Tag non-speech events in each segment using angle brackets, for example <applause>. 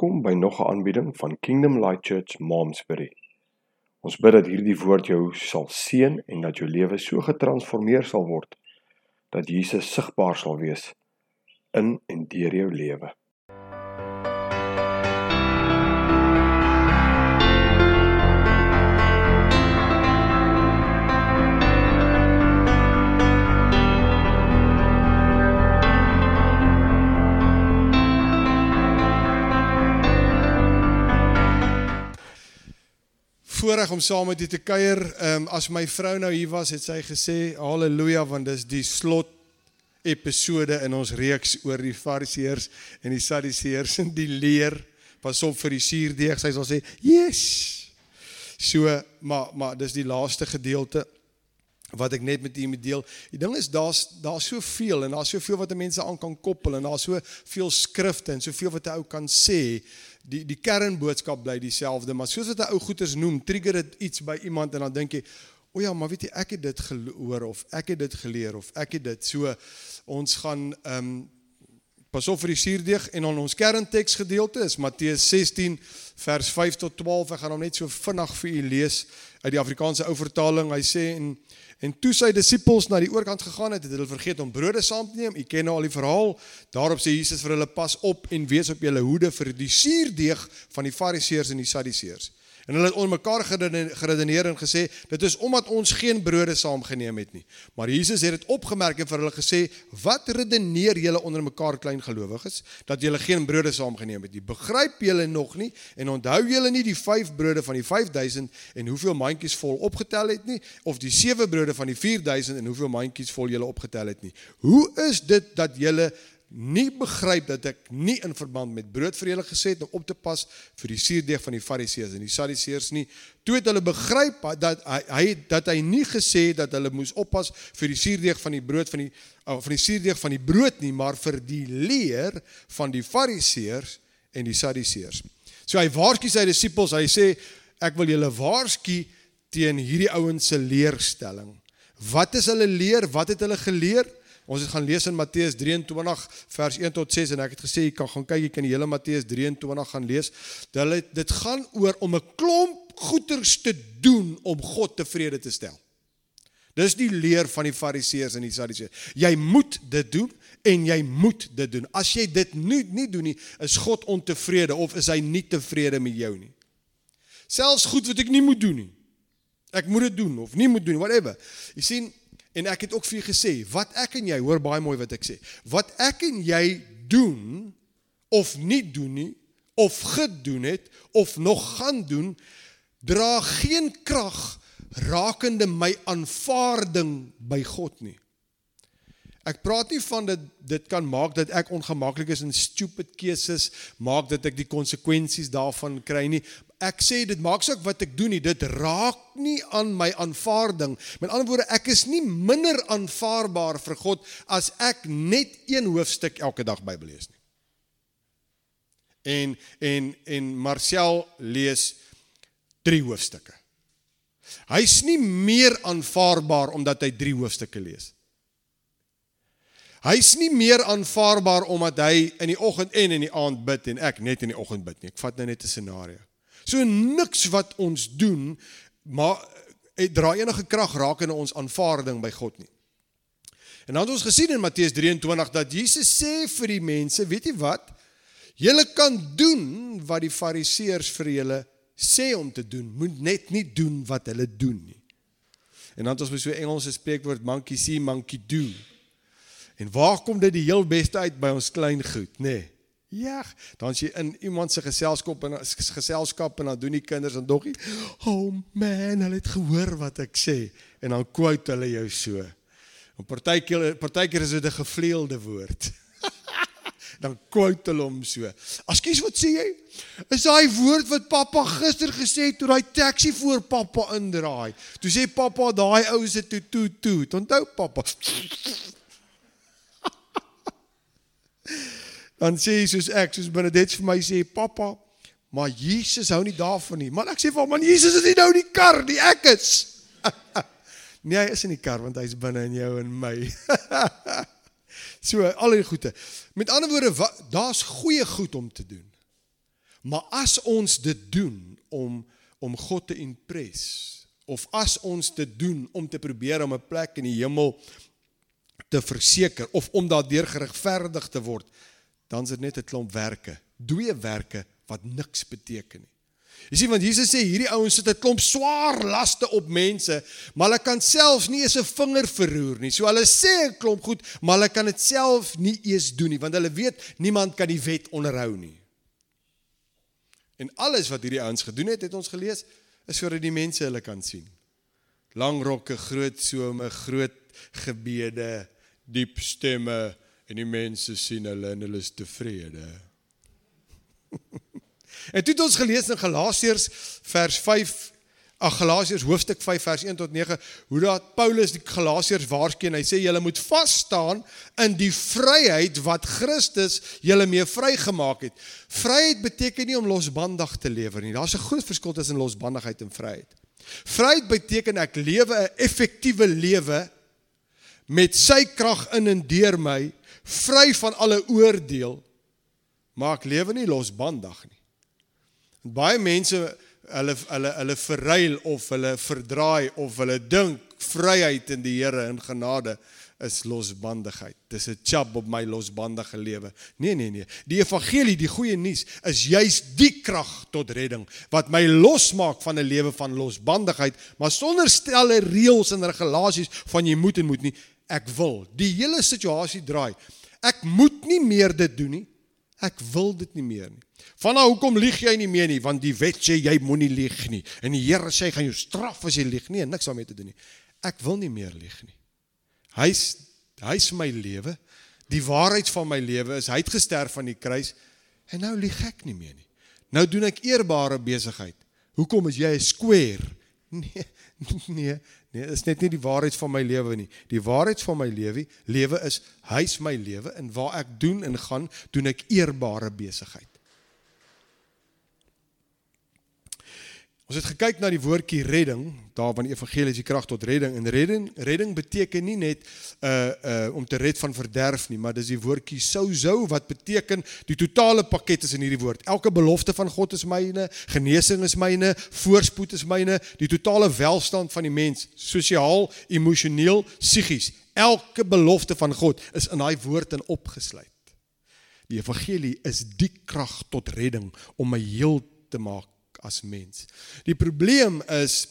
Welkom by nog 'n aanbieding van Kingdom Light Church Momsbury. Ons bid dat hierdie woord jou sal seën en dat jou lewe so getransformeer sal word dat Jesus sigbaar sal wees in en deur jou lewe. Voorreg om saam met u te kuier. Ehm um, as my vrou nou hier was, het sy gesê haleluja want dis die slot episode in ons reeks oor die fariseërs en die sadduseërs en die leer. Pas op vir die suurdeeg. Sy sal sê, "Yes." So, maar maar dis die laaste gedeelte wat ek net met u moet deel. Die ding is daar's daar's soveel en daar's soveel wat mense aan kan koppel en daar's soveel skrifte en soveel wat 'n ou kan sê die die kernboodskap bly dieselfde, maar soos wat 'n ou goeters noem, trigger dit iets by iemand en dan dink jy, "O ja, maar weet jy, ek het dit gehoor of ek het dit geleer of ek het dit." So ons gaan ehm um, pas op vir die suurdeeg en on ons kernteks gedeelte is Matteus 16 vers 5 tot 12. Ek gaan hom net so vinnig vir u lees uit die Afrikaanse ou vertaling. Hy sê en En toe sy disippels na die oorkant gegaan het, het hulle vergeet om brode saam te neem. U ken nou al die verhaal. Daarop sê Jesus vir hulle: "Pas op en wees op julle hoede vir die suurdeeg van die Fariseërs en die Sadduseërs." En hulle het onder mekaar geredeneer en gesê, dit is omdat ons geen brode saamgeneem het nie. Maar Jesus het dit opgemerk en vir hulle gesê, wat redeneer julle onder mekaar klein gelowiges, dat julle geen brode saamgeneem het nie? Begryp julle nog nie en onthou julle nie die 5 brode van die 5000 en hoeveel mandjies vol opgetel het nie, of die 7 brode van die 4000 en hoeveel mandjies vol julle opgetel het nie? Hoe is dit dat julle nie begryp dat ek nie in verband met brood vir julle gesê het om op te pas vir die suurdeeg van die fariseërs en die sadiseërs nie. Toe het hulle begryp dat hy, dat hy nie gesê dat hulle moes oppas vir die suurdeeg van die brood van die uh, van die suurdeeg van die brood nie, maar vir die leer van die fariseërs en die sadiseërs. So hy waarsku sy disippels, hy sê ek wil julle waarsku teen hierdie ouens se leerstelling. Wat is hulle leer? Wat het hulle geleer? Ons het gaan lees in Matteus 23 vers 1 tot 6 en ek het gesê jy kan gaan kyk jy kan die hele Matteus 23 gaan lees. Dit dit gaan oor om 'n klomp goeders te doen om God tevrede te stel. Dis die leer van die Fariseërs en die Sadduseërs. Jy moet dit doen en jy moet dit doen. As jy dit nie nie doen nie, is God ontevrede of is hy nie tevrede met jou nie. Selfs goed wat ek nie moet doen nie. Ek moet dit doen of nie moet doen, whatever. Jy sien, En ek het ook vir gesê, wat ek en jy, hoor baie mooi wat ek sê. Wat ek en jy doen of nie doen nie of gedoen het of nog gaan doen, dra geen krag rakende my aanvaarding by God nie. Ek praat nie van dat dit kan maak dat ek ongemaklik is in stupid keuses, maak dat ek die konsekwensies daarvan kry nie. Ek sê dit maak saak wat ek doen nie, dit raak nie aan my aanvaarding. Met ander woorde, ek is nie minder aanvaarbaar vir God as ek net een hoofstuk elke dag Bybel lees nie. En en en Marcel lees 3 hoofstukke. Hy's nie meer aanvaarbaar omdat hy 3 hoofstukke lees nie. Hy's nie meer aanvaarbaar omdat hy in die oggend en in die aand bid en ek net in die oggend bid nie. Ek vat nou net 'n scenario. So niks wat ons doen maar dit eh, dra enige krag raak in ons aanvaarding by God nie. En dan het ons gesien in Matteus 23 dat Jesus sê vir die mense, weet jy wat? Julle kan doen wat die fariseërs vir julle sê om te doen, moet net nie doen wat hulle doen nie. En dan het ons met so 'n Engelse spreekwoord monkey see monkey do. En waar kom dit die heel beste uit by ons klein goed, nê? Nee. Ja, dan as jy in iemand se geselskap en geselskap en dan doen die kinders dan doggie, "Oh man, hulle het gehoor wat ek sê." En dan quote hulle jou so. En partykeer partykeer is dit 'n gevleelde woord. <laughs> dan quote hulle hom so. "Askies, wat sê jy?" Is daai woord wat pappa gister gesê het toe daai taxi voor pappa indraai. Toe sê pappa daai ou se toe toe toe. Onthou pappa dan sê hy soos ek, soos Benedet vir my sê, "Pappa, maar Jesus hou nie daarvan nie." Maar ek sê vir hom, "Man, Jesus is nie nou die kar, die ek is." <laughs> nee, hy is in die kar want hy's binne in jou en my. <laughs> so, al die goeie. Met ander woorde, daar's goeie goed om te doen. Maar as ons dit doen om om God te impress of as ons dit doen om te probeer om 'n plek in die hemel te verseker of om daardeur geregverdig te word, dan is dit net 'n klomp werke, dooie werke wat niks beteken nie. Jy sien want Jesus sê hierdie ouens sit 'n klomp swaar laste op mense, maar hulle kan self nie eens 'n vinger verroer nie. So hulle sê 'n klomp goed, maar hulle kan dit self nie eens doen nie want hulle weet niemand kan die wet onderhou nie. En alles wat hierdie ouens gedoen het, het ons gelees, is sodat die mense hulle kan sien. Lang rokke, groot some, groot gebede, diep stemme en die mense sien hulle en hulle is tevrede. <laughs> en toe het ons gelees in Galasiërs vers 5 Ag Galasiërs hoofstuk 5 vers 1 tot 9 hoe dat Paulus die Galasiërs waarsku en hy sê julle moet vas staan in die vryheid wat Christus julle mee vrygemaak het. Vryheid beteken nie om losbandig te lewe nie. Daar's 'n groot verskil tussen losbandigheid en vryheid. Vryheid beteken ek lewe 'n effektiewe lewe met sy krag in en deur my, vry van alle oordeel, maar ek lewe nie losbandig nie. En baie mense hulle hulle hulle verruil of hulle verdraai of hulle dink vryheid in die Here en genade is losbandigheid. Dis 'n chap op my losbandige lewe. Nee nee nee. Die evangelie, die goeie nuus is juis die krag tot redding wat my losmaak van 'n lewe van losbandigheid, maar sonder stelle reëls en regulasies van jy moet en moet nie. Ek wil. Die hele situasie draai. Ek moet nie meer dit doen nie. Ek wil dit nie meer nie. Van nou hoekom lieg jy nie meer nie? Want die wet sê jy moenie lieg nie. En die Here sê hy gaan jou straf as jy lieg. Nee, niks daarmee te doen nie. Ek wil nie meer lieg nie. Hy's hy's my lewe. Die waarheid van my lewe is hy het gesterf aan die kruis en nou lieg ek nie meer nie. Nou doen ek eerbare besigheid. Hoekom is jy 'n square? <laughs> Nee, nee, nee, is net nie die waarheid van my lewe nie. Die waarheid van my lewe, lewe is hy's my lewe en waar ek doen en gaan, doen ek eerbare besigheid. Ons het gekyk na die woordjie redding, daar van die evangelie is die krag tot redding en redding redding beteken nie net uh uh om te red van verderf nie, maar dis die woordjie sozo wat beteken die totale pakket is in hierdie woord. Elke belofte van God is myne, genesing is myne, voorspoed is myne, die totale welstand van die mens, sosiaal, emosioneel, psigies. Elke belofte van God is in daai woord in opgesluit. Die evangelie is die krag tot redding om my heel te maak as mens. Die probleem is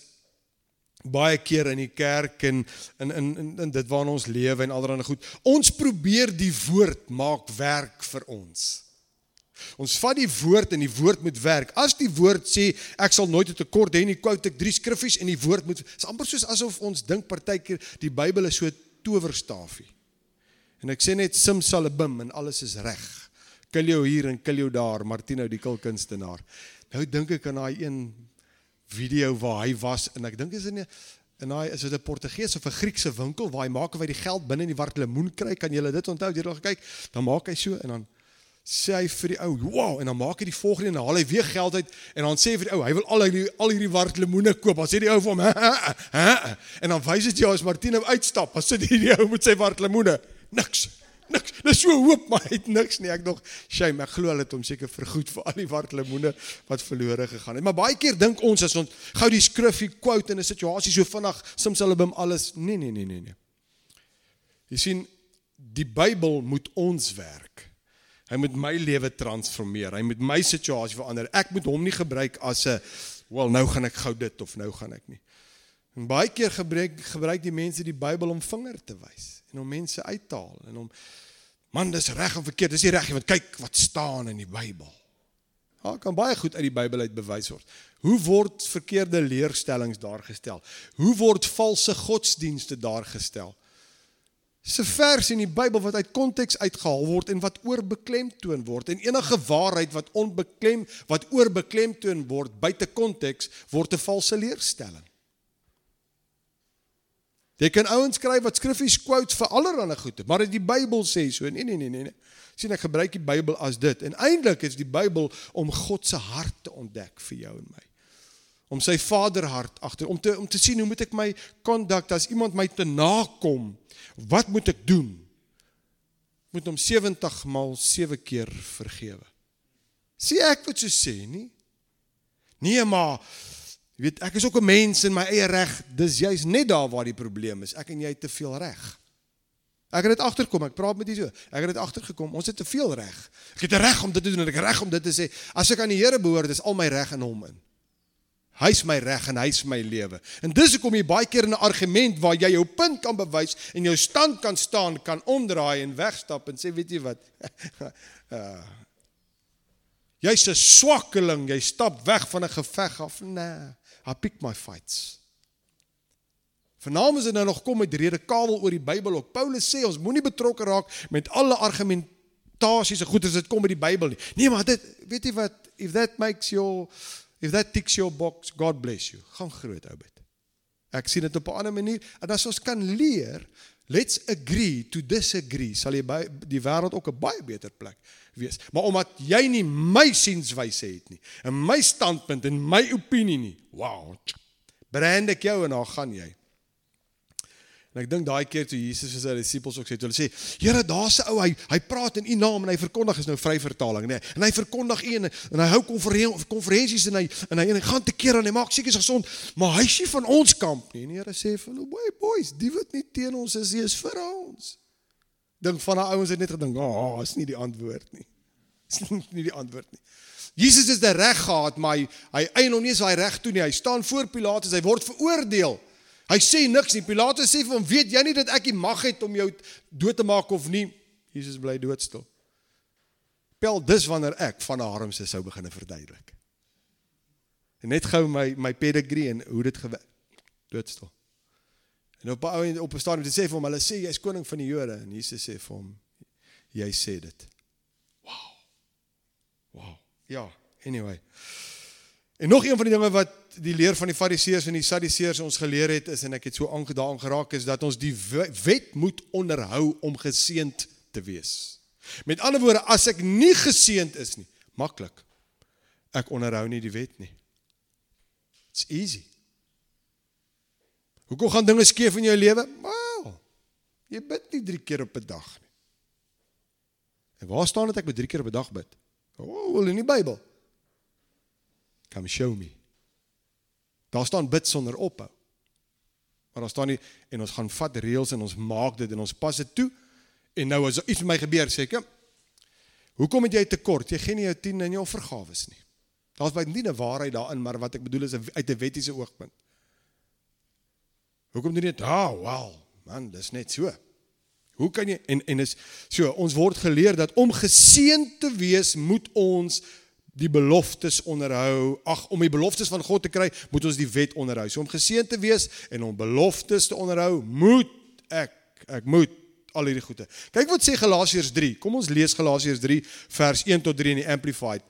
baie keer in die kerk en in in in, in dit waarna ons lewe en allerlei goed. Ons probeer die woord maak werk vir ons. Ons vat die woord en die woord moet werk. As die woord sê ek sal nooit 'n tekort hê nie, quote ek drie skriffies en die woord moet is amper soos asof ons dink partykeer die Bybel is so 'n towerstafie. En ek sê net simsalabim en alles is reg. Kill jou hier en kill jou daar, Martino die kulkunstenaar. Nou dink ek aan daai een video waar hy was en ek dink is in 'n en daai is dit 'n Portugees of 'n Griekse winkel waar hy maak of hy die geld binne in die wart lemoen kry. Kan jy dit onthou? Jy het al gekyk. Dan maak hy so en dan sê hy vir die ou, "Wow!" en dan maak hy die volgende en haal hy weer geld uit en dan sê hy vir die ou, hy wil al hierdie al hierdie wart lemoene koop. Dan sê die ou vir hom, <laughs> "Hæ? Hæ?" En dan wys dit jou as Martino uitstap. Dan sit hierdie ou met sy wart lemoene. Niks niks. Dis so hoop maar het niks nie. Ek nog shame. Ek glo hulle het hom seker vergoed vir al die wart lemoene wat verlore gegaan het. Maar baie keer dink ons as ons gou die skrifgie quote in 'n situasie so vinnig simsalabim alles. Nee, nee, nee, nee, nee. Jy sien die Bybel moet ons werk. Hy moet my lewe transformeer. Hy moet my situasie verander. Ek moet hom nie gebruik as 'n wel nou gaan ek gou dit of nou gaan ek nie. En baie keer gebruik gebruik die mense die Bybel om vinger te wys en om mense uit te haal en om man dis reg of verkeerd dis nie reg nie want kyk wat staan in die Bybel. Ja, kan baie goed uit die Bybel uit bewys word. Hoe word verkeerde leerstellings daar gestel? Hoe word valse godsdienste daar gestel? Se vers in die Bybel wat uit konteks uitgehaal word en wat oorbeklemtoon word en enige waarheid wat onbeklem wat oorbeklemtoon word buite konteks word 'n valse leerstelling. Jy kan ouens skryf wat skriffies quotes vir allerlei goede, maar dit die Bybel sê so. Nee nee nee nee nee. sien ek gebruik die Bybel as dit. En eintlik is die Bybel om God se hart te ontdek vir jou en my. Om sy vaderhart agter om te om te sien hoe moet ek my kondak as iemand my te nakom? Wat moet ek doen? Moet hom 70 maal 7 keer vergewe. Sê ek wat so sê nie? Nee, maar jy weet ek is ook 'n mens in my eie reg. Dis juist net daar waar die probleem is. Ek en jy het te veel reg. Ek het dit agterkom. Ek praat met u so. Ek het dit agtergekom. Ons het te veel reg. Ek het reg om dit te doen en ek reg om dit te sê. As ek aan die Here behoort, is al my reg in hom in. Hy's my reg en hy's my lewe. En dis hoekom jy baie keer in 'n argument waar jy jou punt kan bewys en jou stand kan staan, kan omdraai en wegstap en sê, weet jy wat? uh, <laughs> Jy's 'n swakkeling, jy stap weg van 'n geveg af. Nee, I pick my fights. Vanaand is dit nou nog kom met redekabel oor die Bybel ook. Paulus sê ons moenie betrokke raak met alle argumentasies en goed as dit kom met die Bybel nie. Nee, maar dit weet jy wat if that makes your if that ticks your box, God bless you. Gaan groot ou bid. Ek sien dit op 'n ander manier en as ons kan leer, let's agree to disagree, sal jy by die wêreld ook 'n baie beter plek wees. Maar omdat jy nie my sienswyse het nie, en my standpunt en my opinie nie. Wow. Brand ek jou en dan gaan jy. En ek dink daai keer toe Jesus vir sy disippels ook sê, hulle sê, "Here, daar's 'n ou, hy hy praat in U naam en hy verkondig is nou vry vertaling, nê? Nee, en hy verkondig U en, en hy hou konferensies en hy en hy en hy gaan te keer en hy maak seker gesond, maar hy sê van ons kamp nie. En die Here sê vir hulle, "Boy, boys, die wat nie teen ons is, is vir ons." Dink van daai ouens het net gedink, "Ag, oh, is nie die antwoord nie." Is <laughs> nie die antwoord nie. Jesus is die reg gehad, maar hy hy eien hom nie sy reg toe nie. Hy staan voor Pilatus, hy word veroordeel. Hy sê niks nie. Pilatus sê vir hom, "Weet jy nie dat ek die mag het om jou dood te maak of nie?" Jesus bly doodstil. Pel dis wanneer ek van Harm se sou begine verduidelik. En net gou my my pedigree en hoe dit gewerk. Doodstil. En op 'n ou op 'n stadium hy sê vir hom, "Hulle sê jy's koning van die Jode." En Jesus sê vir hom, "Jy sê dit." Wow. Wow. Ja, anyway. En nog een van die dinge wat die leer van die Fariseërs en die Sadduseërs ons geleer het is en ek het so aangedaan geraak is dat ons die wet moet onderhou om geseënd te wees. Met ander woorde, as ek nie geseënd is nie, maklik. Ek onderhou nie die wet nie. It's easy. Hoekom gaan dinge skeef in jou lewe? Wel, jy bid nie 3 keer op 'n dag nie. En waar staan dit ek moet 3 keer op 'n dag bid? O, oh, in die Bybel. Come show me. Daar staan bid sonder ophou. Maar daar staan nie en ons gaan vat reëls en ons maak dit en ons pas dit toe. En nou as iets met my gebeur sê ek, hoekom het jy tekort? Jy gee nie jou 10 in jou vergawes nie. Daar's baie nie 'n waarheid daarin, maar wat ek bedoel is uit 'n wettiese oogpunt. Hoekom doen jy dit? Ah, wow. Man, dis net so. Hoe kan jy en en is so ons word geleer dat om geseën te wees moet ons die beloftes onderhou. Ag, om die beloftes van God te kry, moet ons die wet onderhou. So om geseën te wees en om beloftes te onderhou, moet ek ek moet al hierdie goede. Kyk wat sê Galasiërs 3. Kom ons lees Galasiërs 3 vers 1 tot 3 in die Amplified.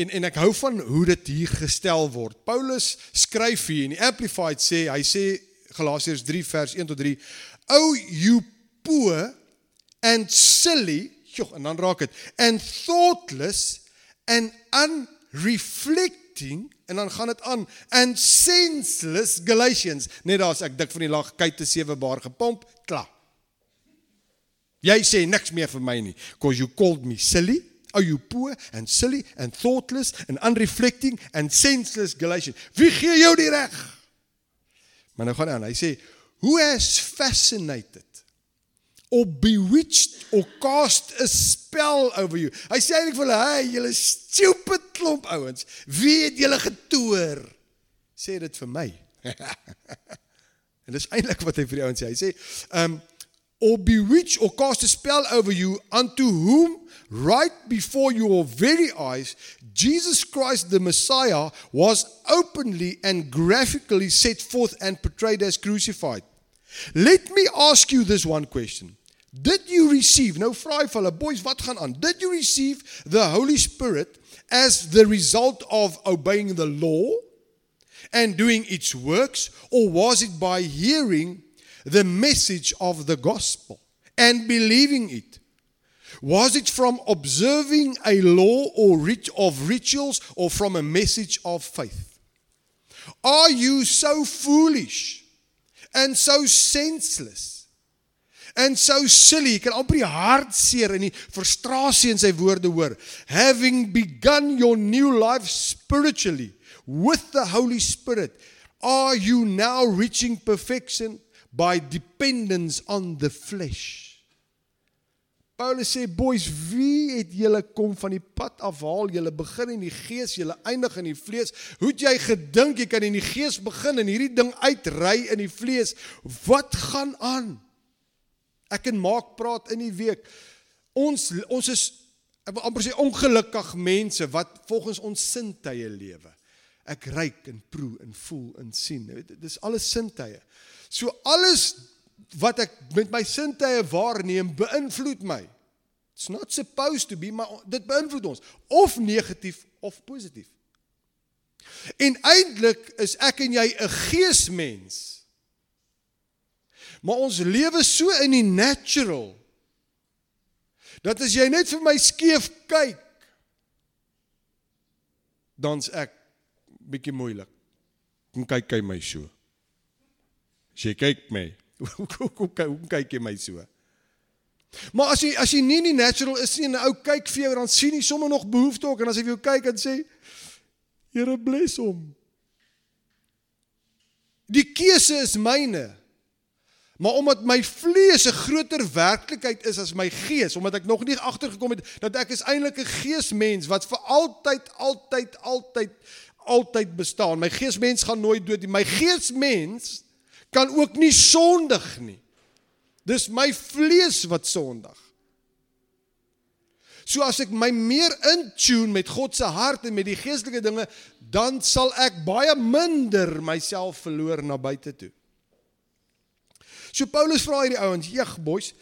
En en ek hou van hoe dit hier gestel word. Paulus skryf hier in die Amplified sê, hy sê Galasiërs 3 vers 1 tot 3, "O you poor and silly, joh, en dan raak dit, and thoughtless and unreflecting en dan gaan dit aan and senseless Galatians. Net daar's ek dik van die lag kyk te sewe bar gepomp klaar. Jy sê niks meer vir my nie because you called me silly are you poor and silly and thoughtless and unreflecting and senseless Galatians. Wie gee jou die reg? Maar nou gaan aan hy sê who has fascinated or bewitched or cast a spell over you. Hy sê eintlik vir hulle, "Hey, julle stupid klomp ouens, wie het julle getoer?" Sê dit vir my. <laughs> en dis eintlik wat hy vir die ouens sê. Hy sê, "Um or bewitch or cast a spell over you unto whom right before your very eyes Jesus Christ the Messiah was openly and graphically set forth and portrayed as crucified. Let me ask you this one question. Did you receive nou vra hy vir hulle boys wat gaan aan? Did you receive the Holy Spirit as the result of obeying the law and doing its works or was it by hearing the message of the gospel and believing it? Was it from observing a law or rit of rituals or from a message of faith? Are you so foolish and so senseless? And so silly, jy kan amper die hartseer en die frustrasie in sy woorde hoor. Having begun your new life spiritually with the Holy Spirit, are you now reaching perfection by dependence on the flesh? Paulus sê boys, wie het julle kom van die pad afhaal? Julle begin in die gees, julle eindig in die vlees. Hoe het jy gedink jy kan in die gees begin en hierdie ding uitry in die vlees? Wat gaan aan? Ek en Maak praat in die week. Ons ons is ek wil amper sê ongelukkig mense wat volgens ons sintuie lewe. Ek ruik en proe en voel en sien. Dit is alles sintuie. So alles wat ek met my sintuie waarneem beïnvloed my. It's not supposed to be, maar dit beïnvloed ons of negatief of positief. En eintlik is ek en jy 'n geesmens. Maar ons lewe so in die natural dat as jy net vir my skeef kyk dan's ek bietjie moeilik. Kom kyk kyk my so. As jy kyk my <laughs> Hoe hoe hoe kyk jy my so? Maar as jy as jy nie in die natural is nie en 'n ou kyk vir jou dan sien jy sommer nog behoefte ook en as hy vir jou kyk en sê Here bless hom. Die keuse is myne. Maar omdat my vlees 'n groter werklikheid is as my gees, omdat ek nog nie agtergekom het dat ek is eintlik 'n geesmens wat vir altyd altyd altyd altyd bestaan. My geesmens gaan nooit dood nie. My geesmens kan ook nie sondig nie. Dis my vlees wat sondig. So as ek my meer in tune met God se hart en met die geestelike dinge, dan sal ek baie minder myself verloor na buite toe. So Paulus vra hierdie ouens, "Jeg boys,"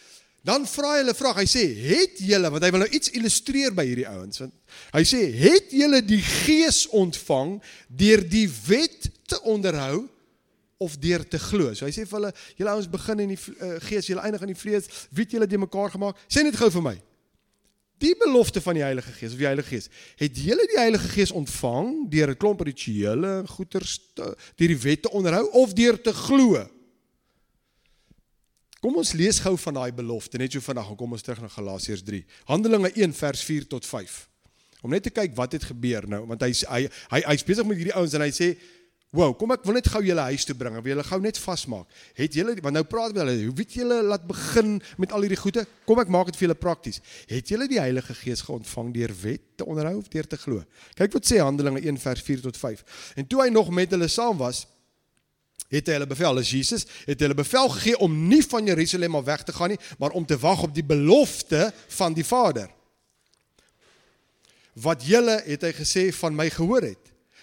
dan vra hy hulle vraag. Hy sê, "Het julle, want hy wil nou iets illustreer by hierdie ouens, want hy sê, "Het julle die gees ontvang deur die wet te onderhou?" of deur te glo. So hy sê vir hulle, julle ouens begin in die uh, gees, julle eindig in die vlees. Wie het julle de mekaar gemaak? Sê net gou vir my. Die belofte van die Heilige Gees of die Heilige Gees, het julle die Heilige Gees ontvang deur 'n klomp rituele en goeters deur die wet te onderhou of deur te glo? Kom ons lees gou van daai belofte net so vandag en kom ons terug na Galasiërs 3. Handelinge 1 vers 4 tot 5. Om net te kyk wat het gebeur nou want hy hy hy hy's besig met hierdie ouens en hy sê Wow, kom ek wil net gou julle huis toe bring. Ek wil julle gou net vasmaak. Het julle want nou praat met hulle, hoe weet julle laat begin met al hierdie goede? Kom ek maak dit vir julle prakties. Het julle die Heilige Gees geontvang deur wet te onderhou of deur te glo? Kyk wat sê Handelinge 1 vers 4 tot 5. En toe hy nog met hulle saam was, het hy hulle bevel, as Jesus, het hulle bevel gegee om nie van Jerusalem af weg te gaan nie, maar om te wag op die belofte van die Vader. Wat julle het hy gesê van my gehoor het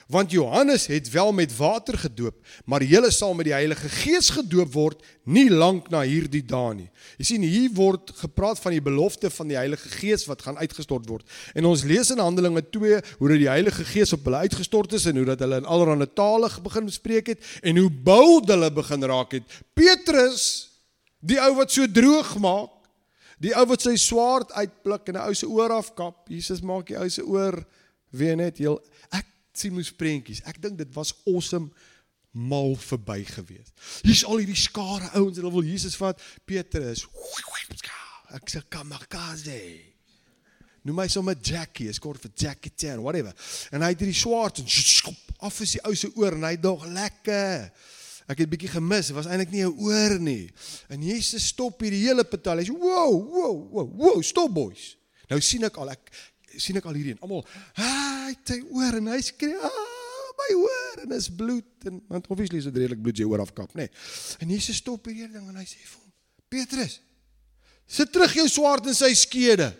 Want Johannes het wel met water gedoop, maar julle sal met die Heilige Gees gedoop word nie lank na hierdie dae nie. Jy sien hier word gepraat van die belofte van die Heilige Gees wat gaan uitgestort word. En ons lees in Handelinge 2 hoe dat die Heilige Gees op hulle uitgestort is en hoe dat hulle in allerlei tale begin spreek het en hoe boud hulle begin raak het. Petrus, die ou wat so droog maak, die ou wat sy swaard uitpluk en 'n ou se oor afkap. Jesus maak die ou se oor weer net heel sien moes prentjies. Ek dink dit was awesome mal verby gewees. Hier's al hierdie skare ouens, hulle wil Jesus vat. Petrus. Ek sê kamikaze. Noem my sommer Jackie, is kort vir Jackie Chan, whatever. En hy het hierdie swaard en skop af is die ou se oor en hy dog lekker. Ek het bietjie gemis, was eintlik nie 'n oor nie. En Jesus stop hierdie hele petal. Hy sê, "Wow, wow, wow, wow, stop boys." Nou sien ek al ek sien ek al hierdie en almal, "Hy het sy oor en hy skree, ah, my oor en is bloed en want obviously is dit redelik bloed jy oor afkap, nê." Nee. En Jesus stop hierdie ding en hy sê vir hom, "Petrus, sit terug jou swaard in sy skede."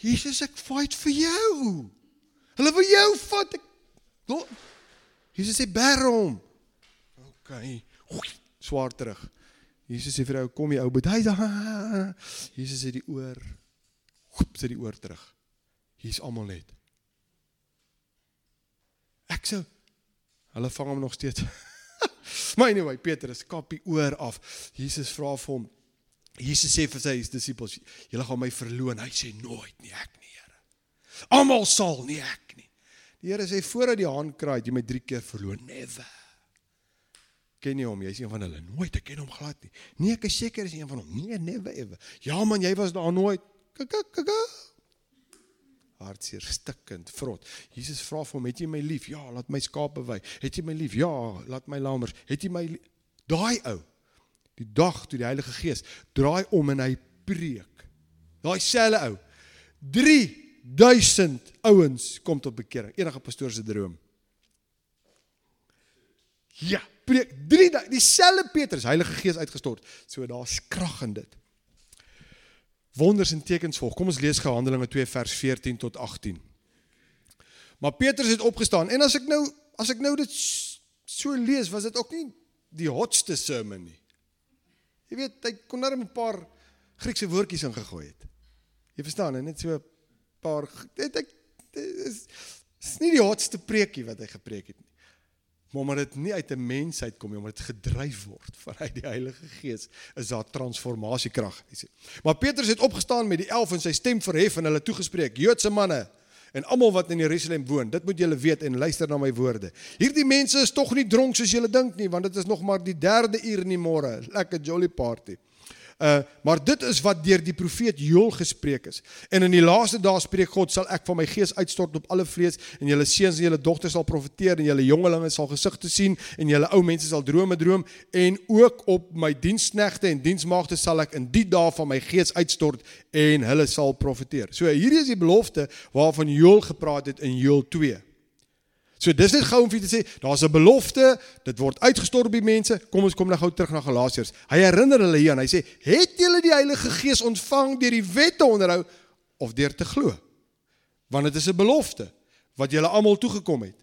Jesus, ek fight vir jou. Hulle wil jou vat. Ek Jesus sê bær hom. OK. Swaard terug. Jesus sê vir hy kom jy ou, but hy Jesus sê die oor Hoep, sit die oor terug. Hier's almal net. Ek sou hulle vang hom nog steeds. <laughs> maar anyway, Petrus kap die oor af. Jesus vra vir hom. Jesus sê vir sy disippels, julle gaan my verloon. Hy sê nooit nie ek nie, Here. Almal sal nie ek nie. Die Here sê voordat die haan kraai, jy my 3 keer verloon. Never. Ken jy hom? Jy's een van hulle. Nooit, ek ken hom glad nie. Nee, ek is seker is een van hom. Nee, never ever. Ja man, jy was daar nooit. Kaka kaka. Hartseer, stikkend, vrot. Jesus vra vir hom, "Het jy my lief?" Ja, laat my skape wy. "Het jy my lief?" Ja, laat my lammers. "Het jy my lief? Daai ou. Die dag toe die Heilige Gees draai om en hy preek. Daai selfe ou. 3000 ouens kom tot bekering. Enige pastoor se droom. Ja, preek 3 dieselfde Petrus, Heilige Gees uitgestort. So daar's krag in dit. Wonders en tekens volg. Kom ons lees Gehandelinge 2 vers 14 tot 18. Maar Petrus het opgestaan en as ek nou as ek nou dit so lees, was dit ook nie die hotste sermon nie. Jy weet, hy kon net 'n paar Griekse woordjies ingegooi het. Jy verstaan, net so 'n paar dit ek is, is nie die hotste preekie wat hy gepreek het nie maar omdat dit nie uit 'n mens uitkom nie, omdat dit gedryf word vanuit die Heilige Gees, is daar transformasiekrag. Maar Petrus het opgestaan met die 11 en sy stem verhef en hulle toegespreek: "Joodse manne en almal wat in Jerusalem woon, dit moet julle weet en luister na my woorde. Hierdie mense is tog nie dronk soos julle dink nie, want dit is nog maar die 3de uur in die môre. Lekker jolly party." Uh maar dit is wat deur die profeet Joël gespreek is. En in die laaste dae spreek God sal ek van my gees uitstort op alle vlees en julle seuns en julle dogters sal profeteer en julle jongelinge sal gesigte sien en julle ou mense sal drome droom en ook op my diensknegte en diensmaagde sal ek in die dae van my gees uitstort en hulle sal profeteer. So hierdie is die belofte waarvan Joël gepraat het in Joël 2. So dis net gou om vir te sê, daar's 'n belofte, dit word uitgestort op die mense. Kom ons kom nou gou terug na Galasiërs. Hy herinner hulle hier en hy sê, "Het julle die Heilige Gees ontvang deur die wet te onderhou of deur te glo?" Want dit is 'n belofte wat julle almal toegekom het.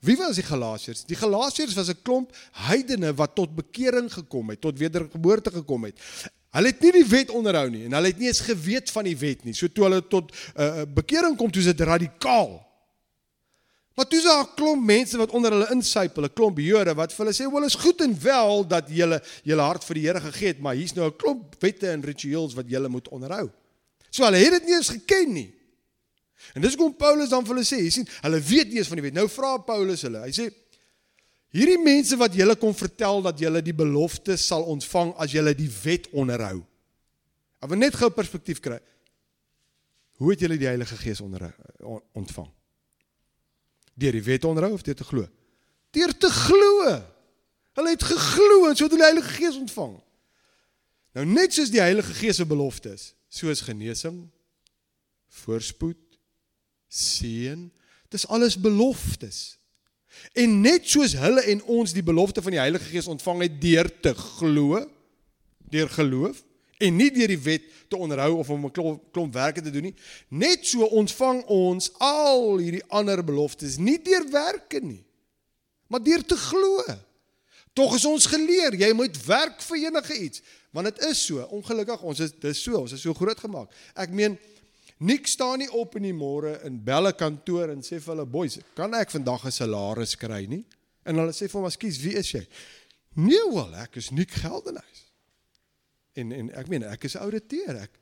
Wie was die Galasiërs? Die Galasiërs was 'n klomp heidene wat tot bekering gekom het, tot wedergeboorte gekom het. Hulle het nie die wet onderhou nie en hulle het nie eens geweet van die wet nie. So toe hulle tot uh, bekering kom, toe is dit radikaal. Maar toe is daar 'n klomp mense wat onder hulle insypel, 'n klomp Jode wat vir hulle sê, "Wel is goed en wel dat julle julle hart vir die Here gegee het, maar hier's nou 'n klomp wette en rituele wat julle moet onderhou." So hulle het dit nie eens geken nie. En dis hoekom Paulus dan vir hulle sê, jy sien, hulle weet nie eens van die wet. Nou vra Paulus hulle. Hy sê, "Hierdie mense wat julle kom vertel dat julle die belofte sal ontvang as julle die wet onderhou." Ek wil net gou perspektief kry. Hoe het julle die Heilige Gees onderhou ontvang? Deur die wet onderhou of deur te glo? Deur te glo. Hulle het geglo en so het hulle die Heilige Gees ontvang. Nou net soos die Heilige Gees se belofte is, soos genesing, voorspoed, seën, dis alles beloftes. En net soos hulle en ons die belofte van die Heilige Gees ontvang het deur te glo, deur geloof, en nie deur die wet te onderhou of om 'n klomp, klomp werke te doen nie. Net so ontvang ons al hierdie ander beloftes nie deur werke nie, maar deur te glo. Tog is ons geleer, jy moet werk vir enige iets, want dit is so. Ongelukkig ons is dis so, ons is so groot gemaak. Ek meen Nik staan nie op in die môre in belle kantoor en sê vir hulle boys, kan ek vandag 'n salaris kry nie? En hulle sê vir hom, "Ekskuus, wie is jy?" Nee, wel, ek is Nik Geldenhuys. En en ek meen ek is ouditeur ek.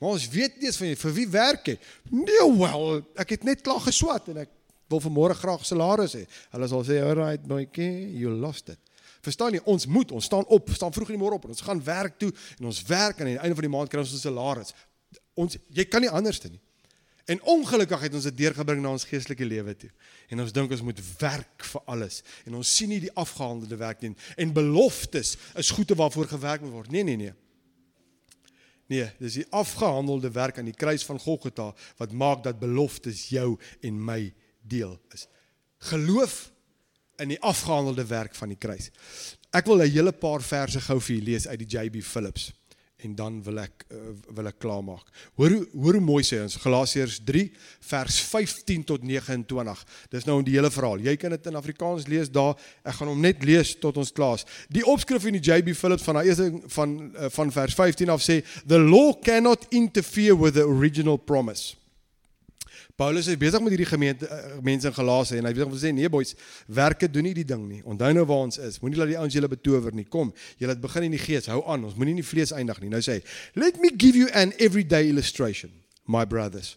Maar ons weet nie eens van vir wie werk jy. Nee wel, ek het net klaar geswat en ek wil vanmôre graag salaris hê. Hulle sal sê, "Alright, boykie, you lost it." Verstaan jy? Ons moet, ons staan op, staan vroeg in die môre op en ons gaan werk toe en ons werk en aan die einde van die maand kry ons ons salaris. Ons jy kan nie anders doen nie. En ongelukkig het ons dit deurgebring na ons geestelike lewe toe. En ons dink ons moet werk vir alles en ons sien nie die afgehandelde werk nie en beloftes is goede waarvoor gewerk moet word. Nee, nee, nee. Nee, dis die afgehandelde werk aan die kruis van Golgotha wat maak dat beloftes jou en my deel is. Geloof in die afgehandelde werk van die kruis. Ek wil 'n hele paar verse gou vir julle lees uit die JB Phillips en dan wil ek uh, wil ek klaarmaak. Hoor hoor hoe mooi sê ons Galasiërs 3 vers 15 tot 29. Dis nou die hele verhaal. Jy kan dit in Afrikaans lees daar. Ek gaan hom net lees tot ons klaar. Die opskrif in die JB Phillips van daai eerste van uh, van vers 15 af sê the law cannot interfere with the original promise. Paulus is besig met hierdie gemeente uh, mense in Galasië en hy besig om te sê nee boys, werke doen nie die ding nie. Onthou nou waar ons is. Moenie laat die ouens julle betower nie. Kom, julle het begin in die gees. Hou aan. Ons moenie in die vlees eindig nie. Nou sê hy, "Let me give you an everyday illustration, my brothers.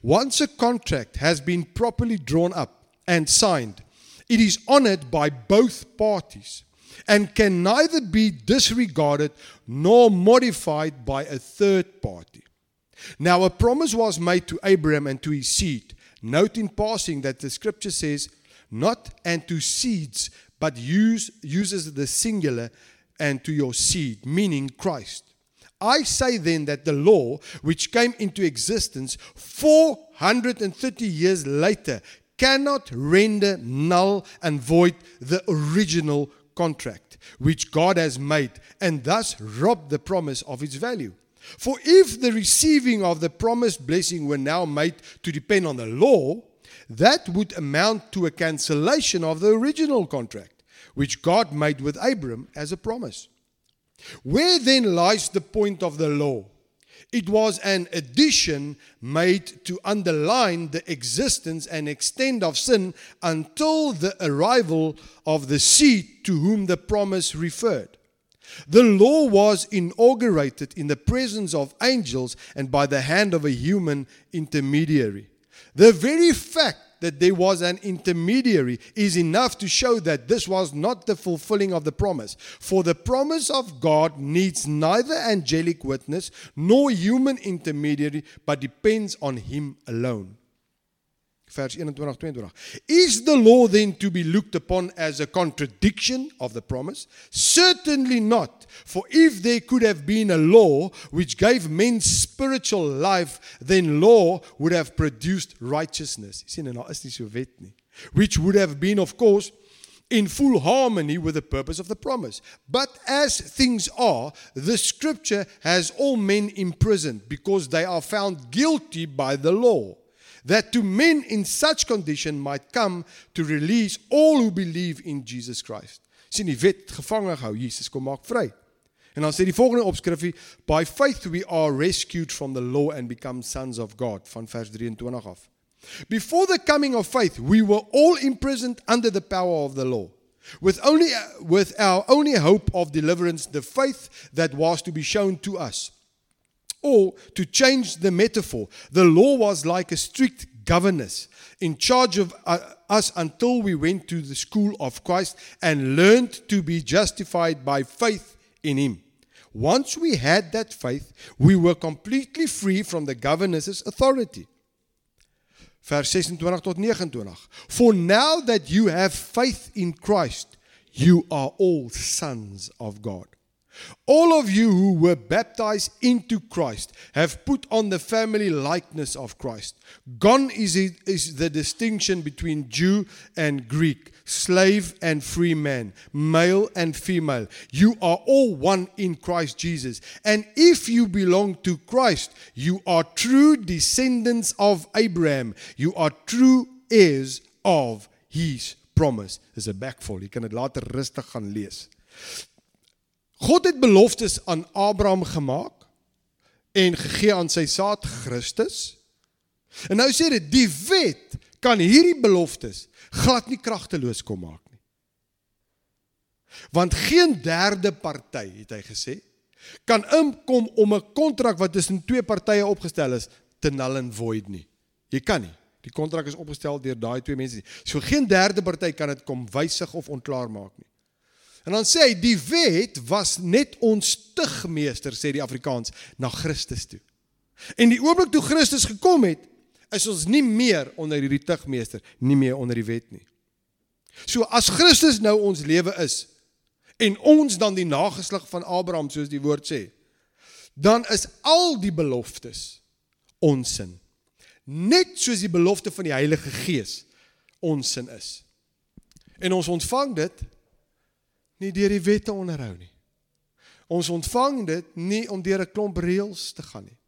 Once a contract has been properly drawn up and signed, It is honored by both parties and can neither be disregarded nor modified by a third party. Now, a promise was made to Abraham and to his seed. Note in passing that the scripture says, not and to seeds, but use, uses the singular and to your seed, meaning Christ. I say then that the law, which came into existence 430 years later, cannot render null and void the original contract which God has made and thus rob the promise of its value. For if the receiving of the promised blessing were now made to depend on the law, that would amount to a cancellation of the original contract which God made with Abram as a promise. Where then lies the point of the law? It was an addition made to underline the existence and extent of sin until the arrival of the seed to whom the promise referred. The law was inaugurated in the presence of angels and by the hand of a human intermediary. The very fact that there was an intermediary is enough to show that this was not the fulfilling of the promise. For the promise of God needs neither angelic witness nor human intermediary, but depends on Him alone. Vers 21 22. Is the law then to be looked upon as a contradiction of the promise? Certainly not. For if there could have been a law which gave men spiritual life, then law would have produced righteousness. Which would have been of course in full harmony with the purpose of the promise. But as things are, the scripture has all men imprisoned because they are found guilty by the law. That to men in such condition might come to release all who believe in Jesus Christ. sien die wet gevange gehou, Jesus kom maak vry. En dan sê die volgende opskrifie, by faith we are rescued from the law and become sons of God van vers 23 af. Before the coming of faith, we were all imprisoned under the power of the law. With only with our only hope of deliverance, the faith that was to be shown to us. Or, to change the metaphor, the law was like a strict governess in charge of uh, us until we went to the school of Christ and learned to be justified by faith in Him. Once we had that faith, we were completely free from the governess's authority. Vers 26 tot 29. For now that you have faith in Christ, you are all sons of God. All of you who were baptized into Christ have put on the family likeness of Christ. Gone is, it, is the distinction between Jew and Greek, slave and free man, male and female. You are all one in Christ Jesus. And if you belong to Christ, you are true descendants of Abraham. You are true heirs of his promise. Dis 'n backvol. Jy kan dit later rustig gaan lees. God het beloftes aan Abraham gemaak en gegee aan sy saad Christus. En nou sê dit die wet kan hierdie beloftes glad nie kragteloos kom maak nie. Want geen derde party, het hy gesê, kan inkom om 'n kontrak wat tussen twee partye opgestel is te null and void nie. Jy kan nie. Die kontrak is opgestel deur daai twee mense. So geen derde party kan dit kom wysig of ontklaar maak nie. En dan sê hy die wet was net ons tugmeester sê die Afrikaans na Christus toe. En die oomblik toe Christus gekom het, is ons nie meer onder hierdie tugmeester, nie meer onder die wet nie. So as Christus nou ons lewe is en ons dan die nageslag van Abraham soos die woord sê, dan is al die beloftes onsin. Net soos die belofte van die Heilige Gees onsin is. En ons ontvang dit nie deur die wette onderhou nie. Ons ontvang dit nie om deur 'n klomp reëls te gaan nie.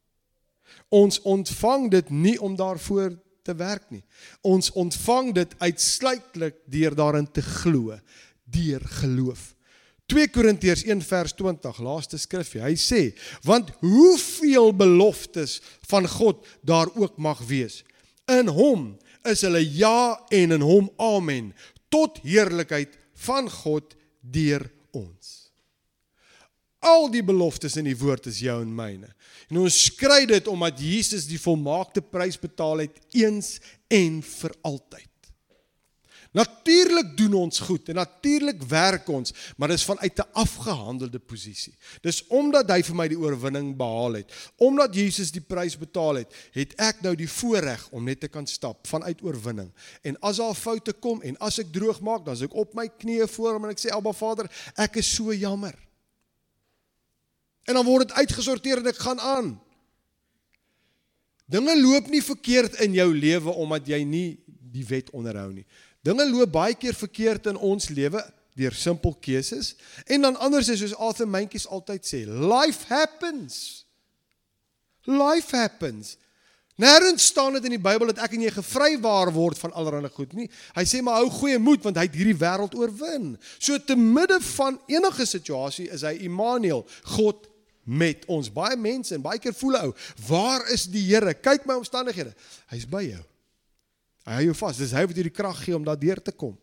Ons ontvang dit nie om daarvoor te werk nie. Ons ontvang dit uitsluitlik deur daarin te glo, deur geloof. 2 Korintiërs 1 vers 20, laaste skrifgie. Hy sê, want hoeveel beloftes van God daar ook mag wees, in hom is hulle ja en in hom amen tot heerlikheid van God deur ons. Al die beloftes in die woord is jou en myne. En ons skry dit omdat Jesus die volmaakte prys betaal het eens en vir altyd. Natuurlik doen ons goed en natuurlik werk ons, maar dis vanuit 'n afgehandelde posisie. Dis omdat hy vir my die oorwinning behaal het. Omdat Jesus die prys betaal het, het ek nou die voorreg om net te kan stap vanuit oorwinning. En as daar foute kom en as ek droog maak, dan is ek op my knieë voor hom en ek sê Abba Vader, ek is so jammer. En dan word dit uitgesorteer en ek gaan aan. Dinge loop nie verkeerd in jou lewe omdat jy nie die wet onderhou nie. Dinge loop baie keer verkeerd in ons lewe deur simpel keuses en dan anders is soos Arthur Mentjies altyd sê, life happens. Life happens. Nêrens staan dit in die Bybel dat ek en jy gevrywaar word van allerlei goed nie. Hy sê maar hou goeie moed want hy het hierdie wêreld oorwin. So te midde van enige situasie is hy Immanuel, God met ons. Baie mense en baie keer voel ou, waar is die Here? Kyk my omstandighede. Hy's by jou. Hy hou jou vas. Dis hy wat jou die krag gee om daardeur te kom.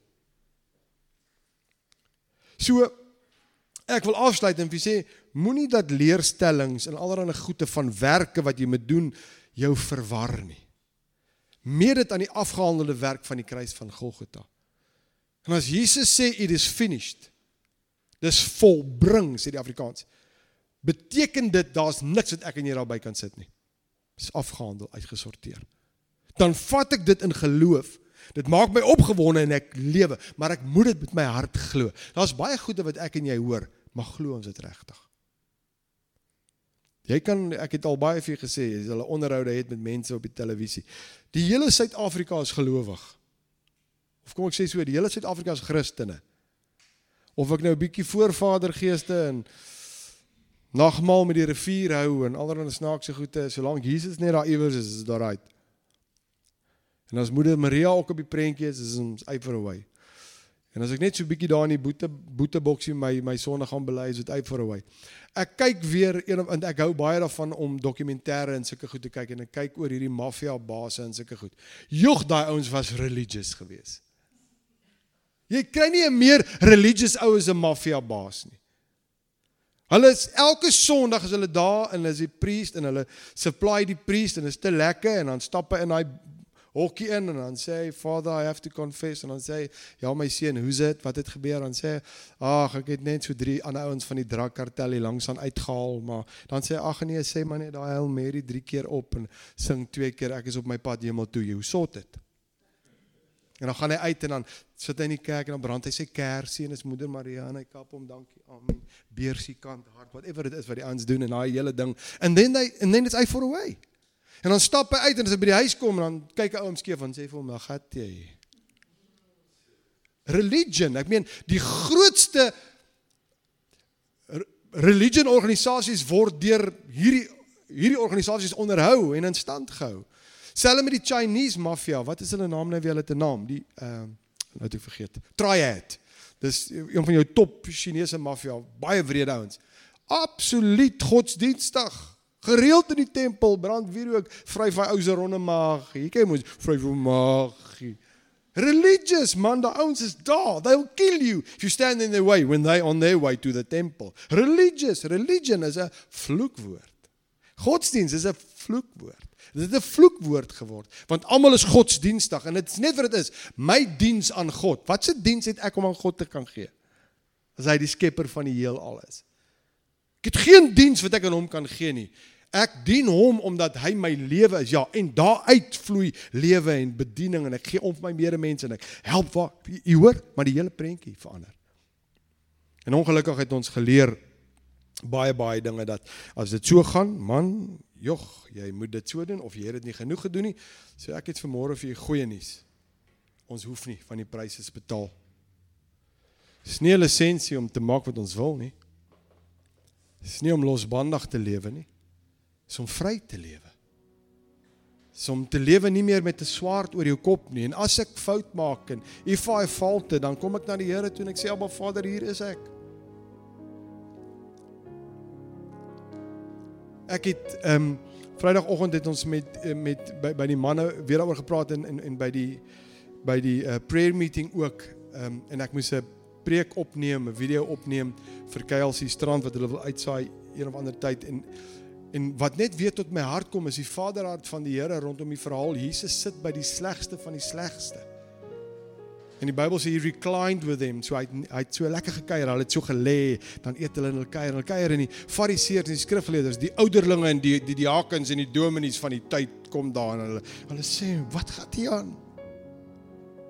So ek wil afsluit en vir sê moenie dat leerstellings en allerlei goeie van werke wat jy moet doen jou verwar nie. Meet dit aan die afgehandelde werk van die kruis van Golgotha. En as Jesus sê it is finished, dis volbring sê die Afrikaans. Beteken dit daar's niks wat ek en jy daarby kan sit nie. Dis afgehandel, uitgesorteer dan vat ek dit in geloof. Dit maak my opgewonde en ek lewe, maar ek moet dit met my hart glo. Daar's baie goede wat ek en jy hoor, maar glo ons dit regtig? Jy kan ek het al baie vir gesê, as hulle onderhoude het met mense op die televisie. Die hele Suid-Afrika is gelowig. Of kom ek sê so, die hele Suid-Afrika is Christene. Of ek nou 'n bietjie voorvadergeeste en nagmaal met die rivier hou en allerlei snaakse goede, solank Jesus net daar iewers is, is dit reg. En as moeder Maria ook op die prentjie is, is ons eifer away. En as ek net so 'n bietjie daar in die boete boeteboksie my my sonde gaan bely, is dit eifer away. Ek kyk weer een want ek hou baie daarvan om dokumentêre en sulke goed te kyk en ek kyk oor hierdie maffia basse en sulke goed. Jog daai ouens was religious geweest. Jy kry nie 'n meer religious ou as 'n maffia baas nie. Hulle is elke Sondag as hulle daar en hulle is die priest en hulle supply die priest en is te lekker en dan stap hy in daai hokkie in en dan sê hy father I have to confess. En dan sê hy ja my seun hoe's dit? Wat het gebeur? Dan sê ag ek het net so drie ander ouens van die drakkartel hier langs aan uitgehaal maar dan sê ag nee sê maar net daai Hail Mary drie keer op en sing twee keer ek is op my pad hemel toe. Jy hoe sot dit en dan gaan hy uit en dan sit hy in die kerk en dan brand hy sy kersie en is moeder Maria en hy kap hom dankie amen. Beersie kant hart whatever dit is wat die ouens doen en daai hele ding. And then they and then it's I for away En dan stap hy uit en as hy by die huis kom dan kyk 'n oom skeef en sê vir hom, "Ag, het jy?" Religion, ek meen die grootste religion organisasies word deur hierdie hierdie organisasies onderhou en in stand gehou. Selfs met die Chinese mafia, wat is hulle naam nou weer hulle te naam? Die ehm uh, nou het ek vergeet. Triad. Dis een van jou top Chinese mafia, baie wrede ouens. Absoluut godsdienstig gereeld in die tempel brand wierook vry vir ou se ronde maag jy ken mos vry vir maag religious man the ouens is daar. They'll kill you if you stand in their way when they on their way to the temple. Religious religion is 'n vloekwoord. Godsdiens is 'n vloekwoord. Dit het 'n vloekwoord geword want almal is godsdienstig en dit is net wat dit is. My diens aan God. Wat se diens het ek om aan God te kan gee? As hy die skepper van die heelal is. Ek het geen diens wat ek aan hom kan gee nie Ek dien hom omdat hy my lewe is. Ja, en daaruit vloei lewe en bediening en ek gee om vir my medemense en ek help wat u hoor, maar die hele prentjie verander. En ongelukkig het ons geleer baie baie dinge dat as dit so gaan, man, jog, jy moet dit so doen of jy het dit nie genoeg gedoen nie. So ek het vanmôre vir u goeie nuus. Ons hoef nie van die pryse betaal. Dis nie 'n lisensie om te maak wat ons wil nie. Dis nie om losbandig te lewe nie is om vry te lewe. Is om te lewe nie meer met 'n swaard oor jou kop nie. En as ek fout maak en if I fault, dan kom ek na die Here toe en ek sê, "Aba Vader, hier is ek." Ek het ehm um, Vrydagoggend het ons met eh, met by, by die manne weer daaroor gepraat en en en by die by die uh, prayer meeting ook ehm um, en ek moes 'n preek opneem, 'n video opneem vir Kuilsie strand wat hulle wil uitsaai een of ander tyd en En wat net weer tot my hart kom is die Vaderhart van die Here rondom die verhaal Jesus sit by die slegste van die slegste. En die Bybel sê he reclined with them. So hy hy het so lekker gekuier. Hulle het so gelê, dan eet hulle en hulle kuier. Hulle kuier en die Fariseërs en die skrifgeleerders, die ouderlinge en die die diakens en die dominees van die tyd kom daar en hulle hulle sê, "Wat gaan hier aan?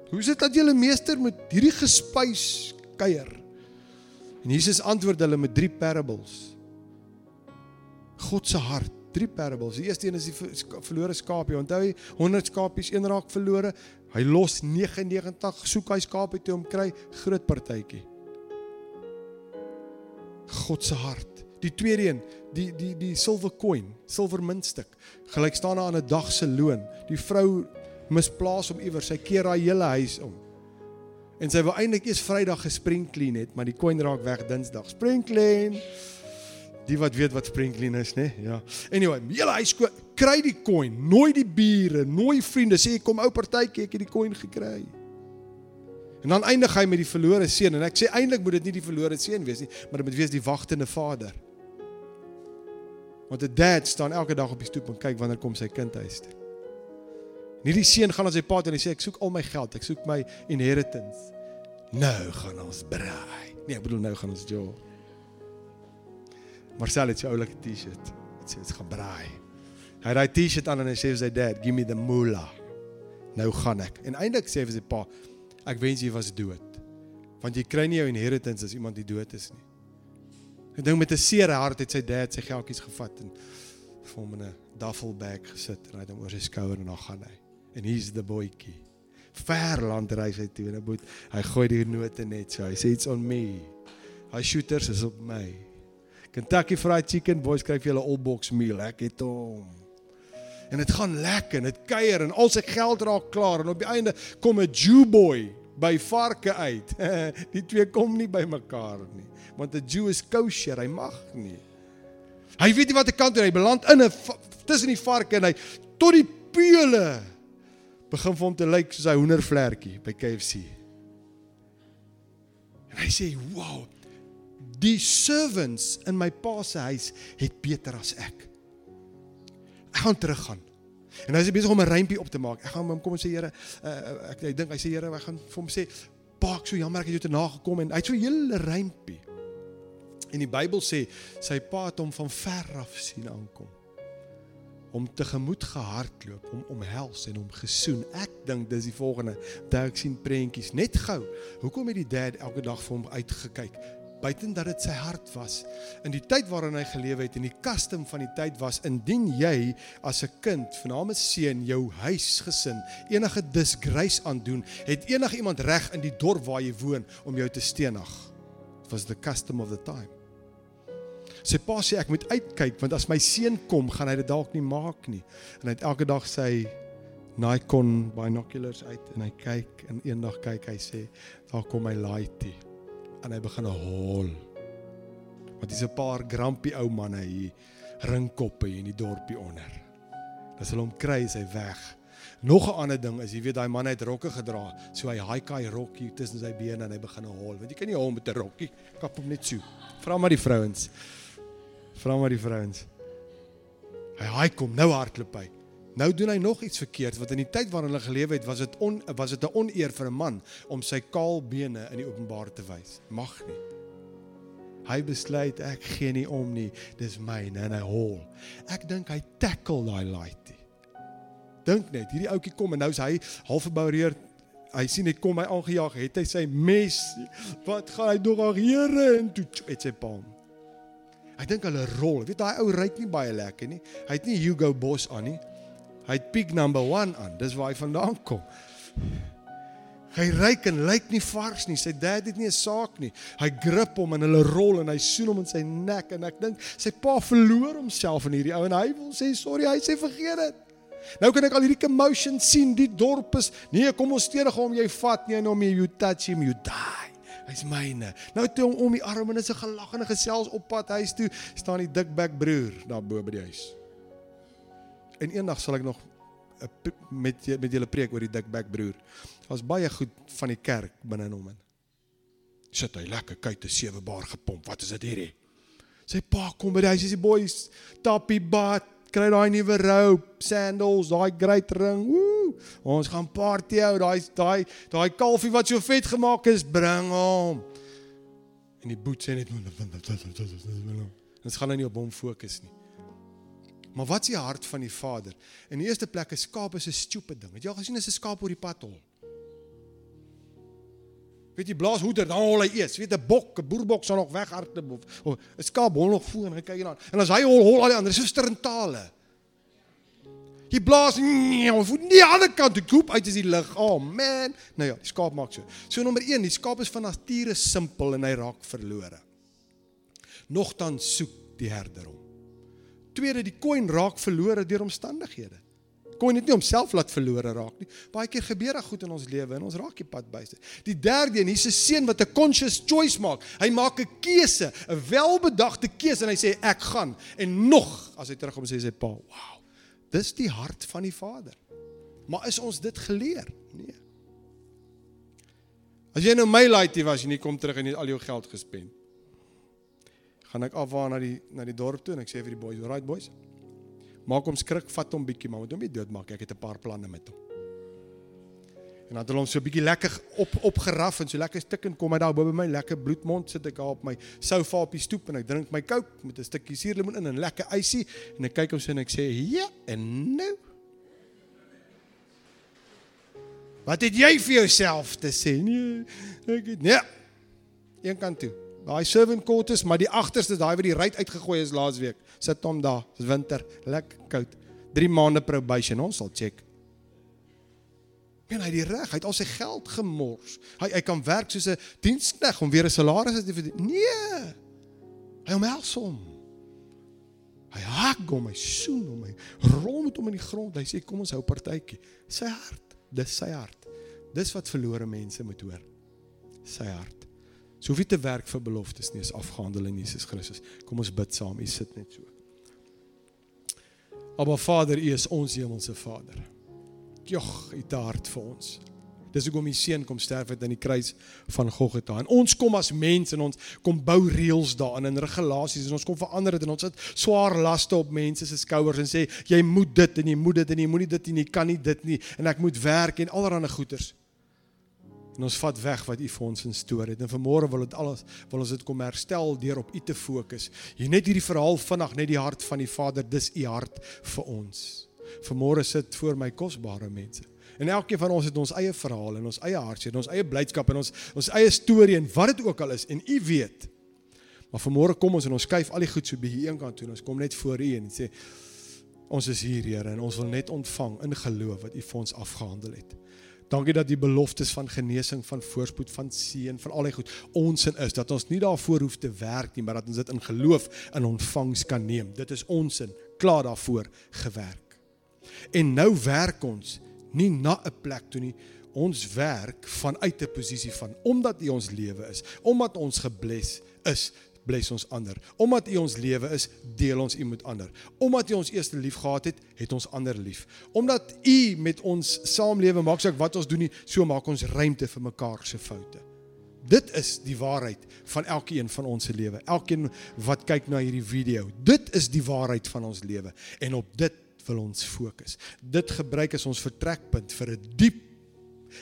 Hoe is dit dat julle meester met hierdie gespuis kuier?" En Jesus antwoord hulle met drie parables. God se hart drie parables. Die eerste een is die verlore skaapie. Onthou jy 100 skapies een raak verlore. Hy los 99 soek hy skaapie toe om kry groot partytjie. God se hart. Die tweede een, die die die silwer coin, silwer muntstuk, gelyk staan aan 'n dag se loon. Die vrou misplaas hom iewers. Sy keer haar hele huis om. En sy wou eintlik eers Vrydag gespring clean het, maar die coin raak weg Dinsdag. Spring clean. Die wat weet wat sprinkling is, né? Ja. Anyway, julle huis kry die coin, nooi die bure, nooi vriende, sê kom ou partytjie, ek het die coin gekry. En dan eindig hy met die verlore seun en ek sê eintlik moet dit nie die verlore seun wees nie, maar dit moet wees die wagtende vader. Want 'n dad staan elke dag op die stoep en kyk wanneer kom sy kind huis toe. Nie die seun gaan aan sy pa toe en hy sê ek soek al my geld, ek soek my inheritance. Nou gaan ons braai. Nee, ek bedoel nou gaan ons job. Marcel het sy oulike T-shirt. Dit sê dit's gaan braai. Hy het daai T-shirt aan en hy sê vir sy dad, "Give me the moolah." Nou gaan ek. En eintlik sê hy vir sy pa, "Ek wens jy was dood." Want jy kry nie jou inheritance as iemand die dood is nie. Ek dink met 'n seer hart het sy dad sy geldjies gevat en vir hom in 'n duffel bag gesit en hy het hom oor sy skouer en dan gaan hy. En hier's the boytjie. Ver land reis hy toe en hy moet hy gooi die note net so. Hy sê it's on me. Hy shooters is op my. Kentucky Fried Chicken boys kry vir julle all box meal. Ek het hom. En dit gaan lekker en dit kuier en al sy geld raak klaar en op die einde kom 'n Jew boy by varke uit. <laughs> die twee kom nie by mekaar nie. Want 'n Jew is kosher, hy mag nie. Hy weet nie wat hy kan doen. Hy beland in 'n tussen die varke en hy tot die peule begin vir hom te lyk soos 'n hoendervlekkie by KFC. En hy sê, "Wow, Die servants in my pa se huis het beter as ek. Ek gaan teruggaan. En hy is besig om 'n rympie op te maak. Ek gaan hom kom en sê Here, uh, ek ek dink hy sê Here, ek gaan vir hom sê, "Pa, ek so jammer ek het jou te nagekom en hy het so 'n hele rympie." En die Bybel sê sy pa het hom van ver af sien aankom om tegemoet gehardloop, om omhels en hom gesoen. Ek dink dis die volgende. Daar ek sien prentjies net gou. Hoekom het die dad elke dag vir hom uitgekyk? Buiten dat dit sy hart was. In die tyd waarin hy geleef het en die custom van die tyd was indien jy as 'n kind, vanaam 'n seun, jou huisgesin enige disgrace aandoen, het enige iemand reg in die dorp waar jy woon om jou te stenig. It was the custom of the time. Sy pa sê ek moet uitkyk want as my seun kom, gaan hy dit dalk nie maak nie. En hy het elke dag sy Nikon binoculars uit en hy kyk en eendag kyk hy sê daar kom my laaitie en hy begin hol. Want dis 'n paar grampie ou manne hier ringkoppe hier in die dorpie onder. As hulle hom kry, is hy weg. Nog 'n ander ding is, jy weet daai man het rokke gedra, so hy haai rokkie tussen sy bene en hy begin hol. Want jy kan nie hol met 'n rokkie, kap hom net so. Vra maar die vrouens. Vra maar die vrouens. Hy haai kom nou hardloop hy. Nou doen hy nog iets verkeerd want in die tyd waarin hulle geleef het was dit on was dit 'n oneer vir 'n man om sy kaal bene in die openbaar te wys. Mag nie. Hy besluit ek gee nie om nie. Dis myne en hy hol. Ek dink hy tackle daai laaitie. Dink net, hierdie ouetjie kom en nou is hy half geboureer. Hy sien net kom hy aangejaag, het hy sy mes. Wat gaan hy nog aan Here en toe het sy palm. Ek dink hulle rol. Weet daai ou ryk nie baie lekker nie. Hy het nie Hugo Boss aan nie. Hy het piek number 1 aan. Dis waar hy vandaan kom. Hy ryk en lyk nie vars nie. Sy dad het nie 'n saak nie. Hy grip hom en hulle rol en hy soen hom in sy nek en ek dink sy pa verloor homself in hierdie ou en hy wil sê sorry, hy sê vergeet dit. Nou kan ek al hierdie commotion sien. Die dorp is nee, kom ons steedig hom, jy vat nie en hom you touch him, you die. Hy's myne. Nou toe hom om die arm en is 'n gelagende gesels op pad huis toe, staan die dikbek broer daar bo by die huis. En eendag sal ek nog met met julle preek oor die dikbek broer. Was baie goed van die kerk binne hom in. Sit hy lekker kyk te sewe bar gepomp. Wat is dit hierdie? Sy pa kom by die huis, hy sê boys, tappie bad, kry daai nuwe robe, sandals, daai great ring. Woe! Ons gaan party hou. Daai daai daai kalfie wat so vet gemaak is, bring hom. En die boet sê net Ons gaan nou nie op hom fokus nie. Maar wat is die hart van die Vader? In die eerste plek 'n skaap is 'n stupid ding. Het jy al gesien as 'n skaap oor die pad hol? Weet jy blaas hoeder dan hol hy eers. Weet 'n bok, 'n boerbok sal nog weghardloop of 'n skaap hol nog voor en kyk hier aan. En as hy hol, hol al die ander. Dis so sterntale. Hy blaas of nie aan die ander kant, die koop uit is die lig. Oh man. Nou ja, die skaap maak so. So nommer 1, die skaap is van nature simpel en hy raak verlore. Nogtans soek die herder hom. Tweede, die koin raak verlore deur omstandighede. Koin het nie homself laat verlore raak nie. Baie keer gebeur dit goed in ons lewe en ons raak die pad byste. Die derde een, hier's 'n seun wat 'n conscious choice maak. Hy maak 'n keuse, 'n welbedagte keuse en hy sê ek gaan en nog as hy terugkom sê sy pa, "Wow. Dis die hart van die Vader." Maar is ons dit geleer? Nee. As jy nou my laaitie was en jy kom terug en jy het al jou geld gespend gaan ek afwaar na die na die dorp toe en ek sê vir die boys, "Alright boys. Maak hom skrik, vat hom bietjie, maar moet hom nie doodmaak nie. Ek het 'n paar planne met hom." En dan het hom so bietjie lekker op opgeraf en so lekker stik en kom hy daar bo by my lekker bloedmond sit ek daar op my sofa op die stoep en ek drink my Coke met 'n stukkie suurlemoen in en lekker ysie en ek kyk hom so en ek sê, "Ja, en nou Wat het jy vir jouself te sê? Nee, ek het nee. Een kant toe. Daai servant quarters, maar die agterste, daai wat die ruit uitgegooi is laasweek, sit hom daar. Dis winter, lekker koud. 3 maande probation, ons sal check. En hy die reg, hy het al sy geld gemors. Hy hy kan werk soos 'n dienskneg om weer 'n salaris te verdien. Nee. Hy omhels hom. Hy hak hom, hy soen hom, hy rol met hom in die grond. Hy sê kom ons hou partytjie. Sy hart, dis sy hart. Dis wat verlore mense moet hoor. Sy hart. So hoef jy te werk vir beloftes nie, is afgehandel in Jesus Christus. Kom ons bid saam. U sit net so. Aba Vader, U is ons hemelse Vader. Jogg, U het hart vir ons. Dis hoekom U seun kom sterf het aan die kruis van Golgotha. En ons kom as mense en ons kom bou reëls daarin en regulasies en ons kom verander dit en ons sit swaar laste op mense se skouers en sê jy moet dit en jy moet dit en jy moenie dit en jy kan nie dit nie en ek moet werk en allerlei goeders. En ons vat weg wat U vir ons instoor het. En vanmôre wil dit alles wil ons dit kom herstel deur op U te fokus. Jy net hierdie verhaal vinnig net die hart van die Vader, dis U hart vir ons. Vanmôre sit voor my kosbare mense. En elkeen van ons het ons eie verhaal en ons eie hartseer en ons eie blydskap en ons ons eie storie en wat dit ook al is en U weet. Maar vanmôre kom ons en ons skuif al die goed so by hier eenkant toe en ons kom net voor U en sê ons is hier Here en ons wil net ontvang in geloof wat U vir ons afgehandel het. Dankie dat die beloftes van genesing, van voorspoed, van seën, van al die goed ons in is dat ons nie daarvoor hoef te werk nie, maar dat ons dit in geloof in ontvangs kan neem. Dit is ons in klaar daarvoor gewerk. En nou werk ons nie na 'n plek toe nie. Ons werk vanuit 'n posisie van omdat U ons lewe is, omdat ons gebless is, bless ons ander. Omdat U ons lewe is, deel ons U met ander. Omdat U ons eerste lief gehad het, het ons ander lief. Omdat U met ons saamlewe maak saak wat ons doen nie, so maak ons ruimte vir mekaar se foute. Dit is die waarheid van elkeen van ons se lewe. Elkeen wat kyk na hierdie video, dit is die waarheid van ons lewe en op dit wil ons fokus. Dit gebruik as ons vertrekpunt vir 'n diep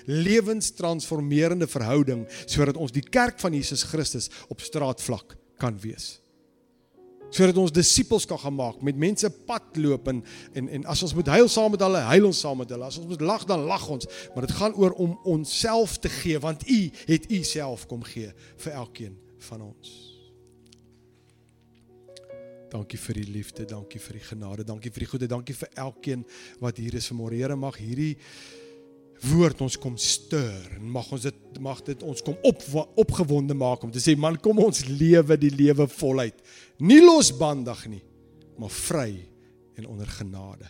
lewenstransformerende verhouding sodat ons die kerk van Jesus Christus op straatvlak kan wees. Sodat ons disippels kan gemaak met mense pad loop en en en as ons moet huil saam met hulle, huil ons saam met hulle. As ons moet lag, dan lag ons. Maar dit gaan oor om onsself te gee want U het U self kom gee vir elkeen van ons. Dankie vir die liefde, dankie vir die genade, dankie vir die goedheid, dankie vir elkeen wat hier is vanmôre. Here mag hierdie woord ons kom stuur en mag ons dit mag dit ons kom op opgewonde maak om te sê man kom ons lewe die lewe voluit. Nie losbandig nie maar vry en onder genade.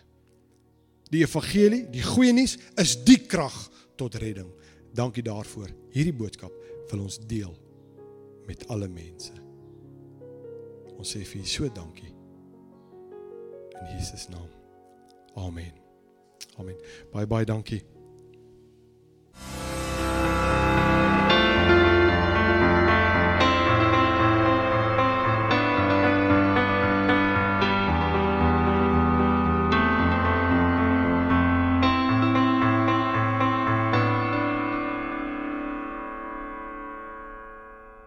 Die evangelie die goeie nuus is die krag tot redding. Dankie daarvoor. Hierdie boodskap wil ons deel met alle mense. Ons sê vir u so dankie. In Jesus naam. Amen. Amen. Baie baie dankie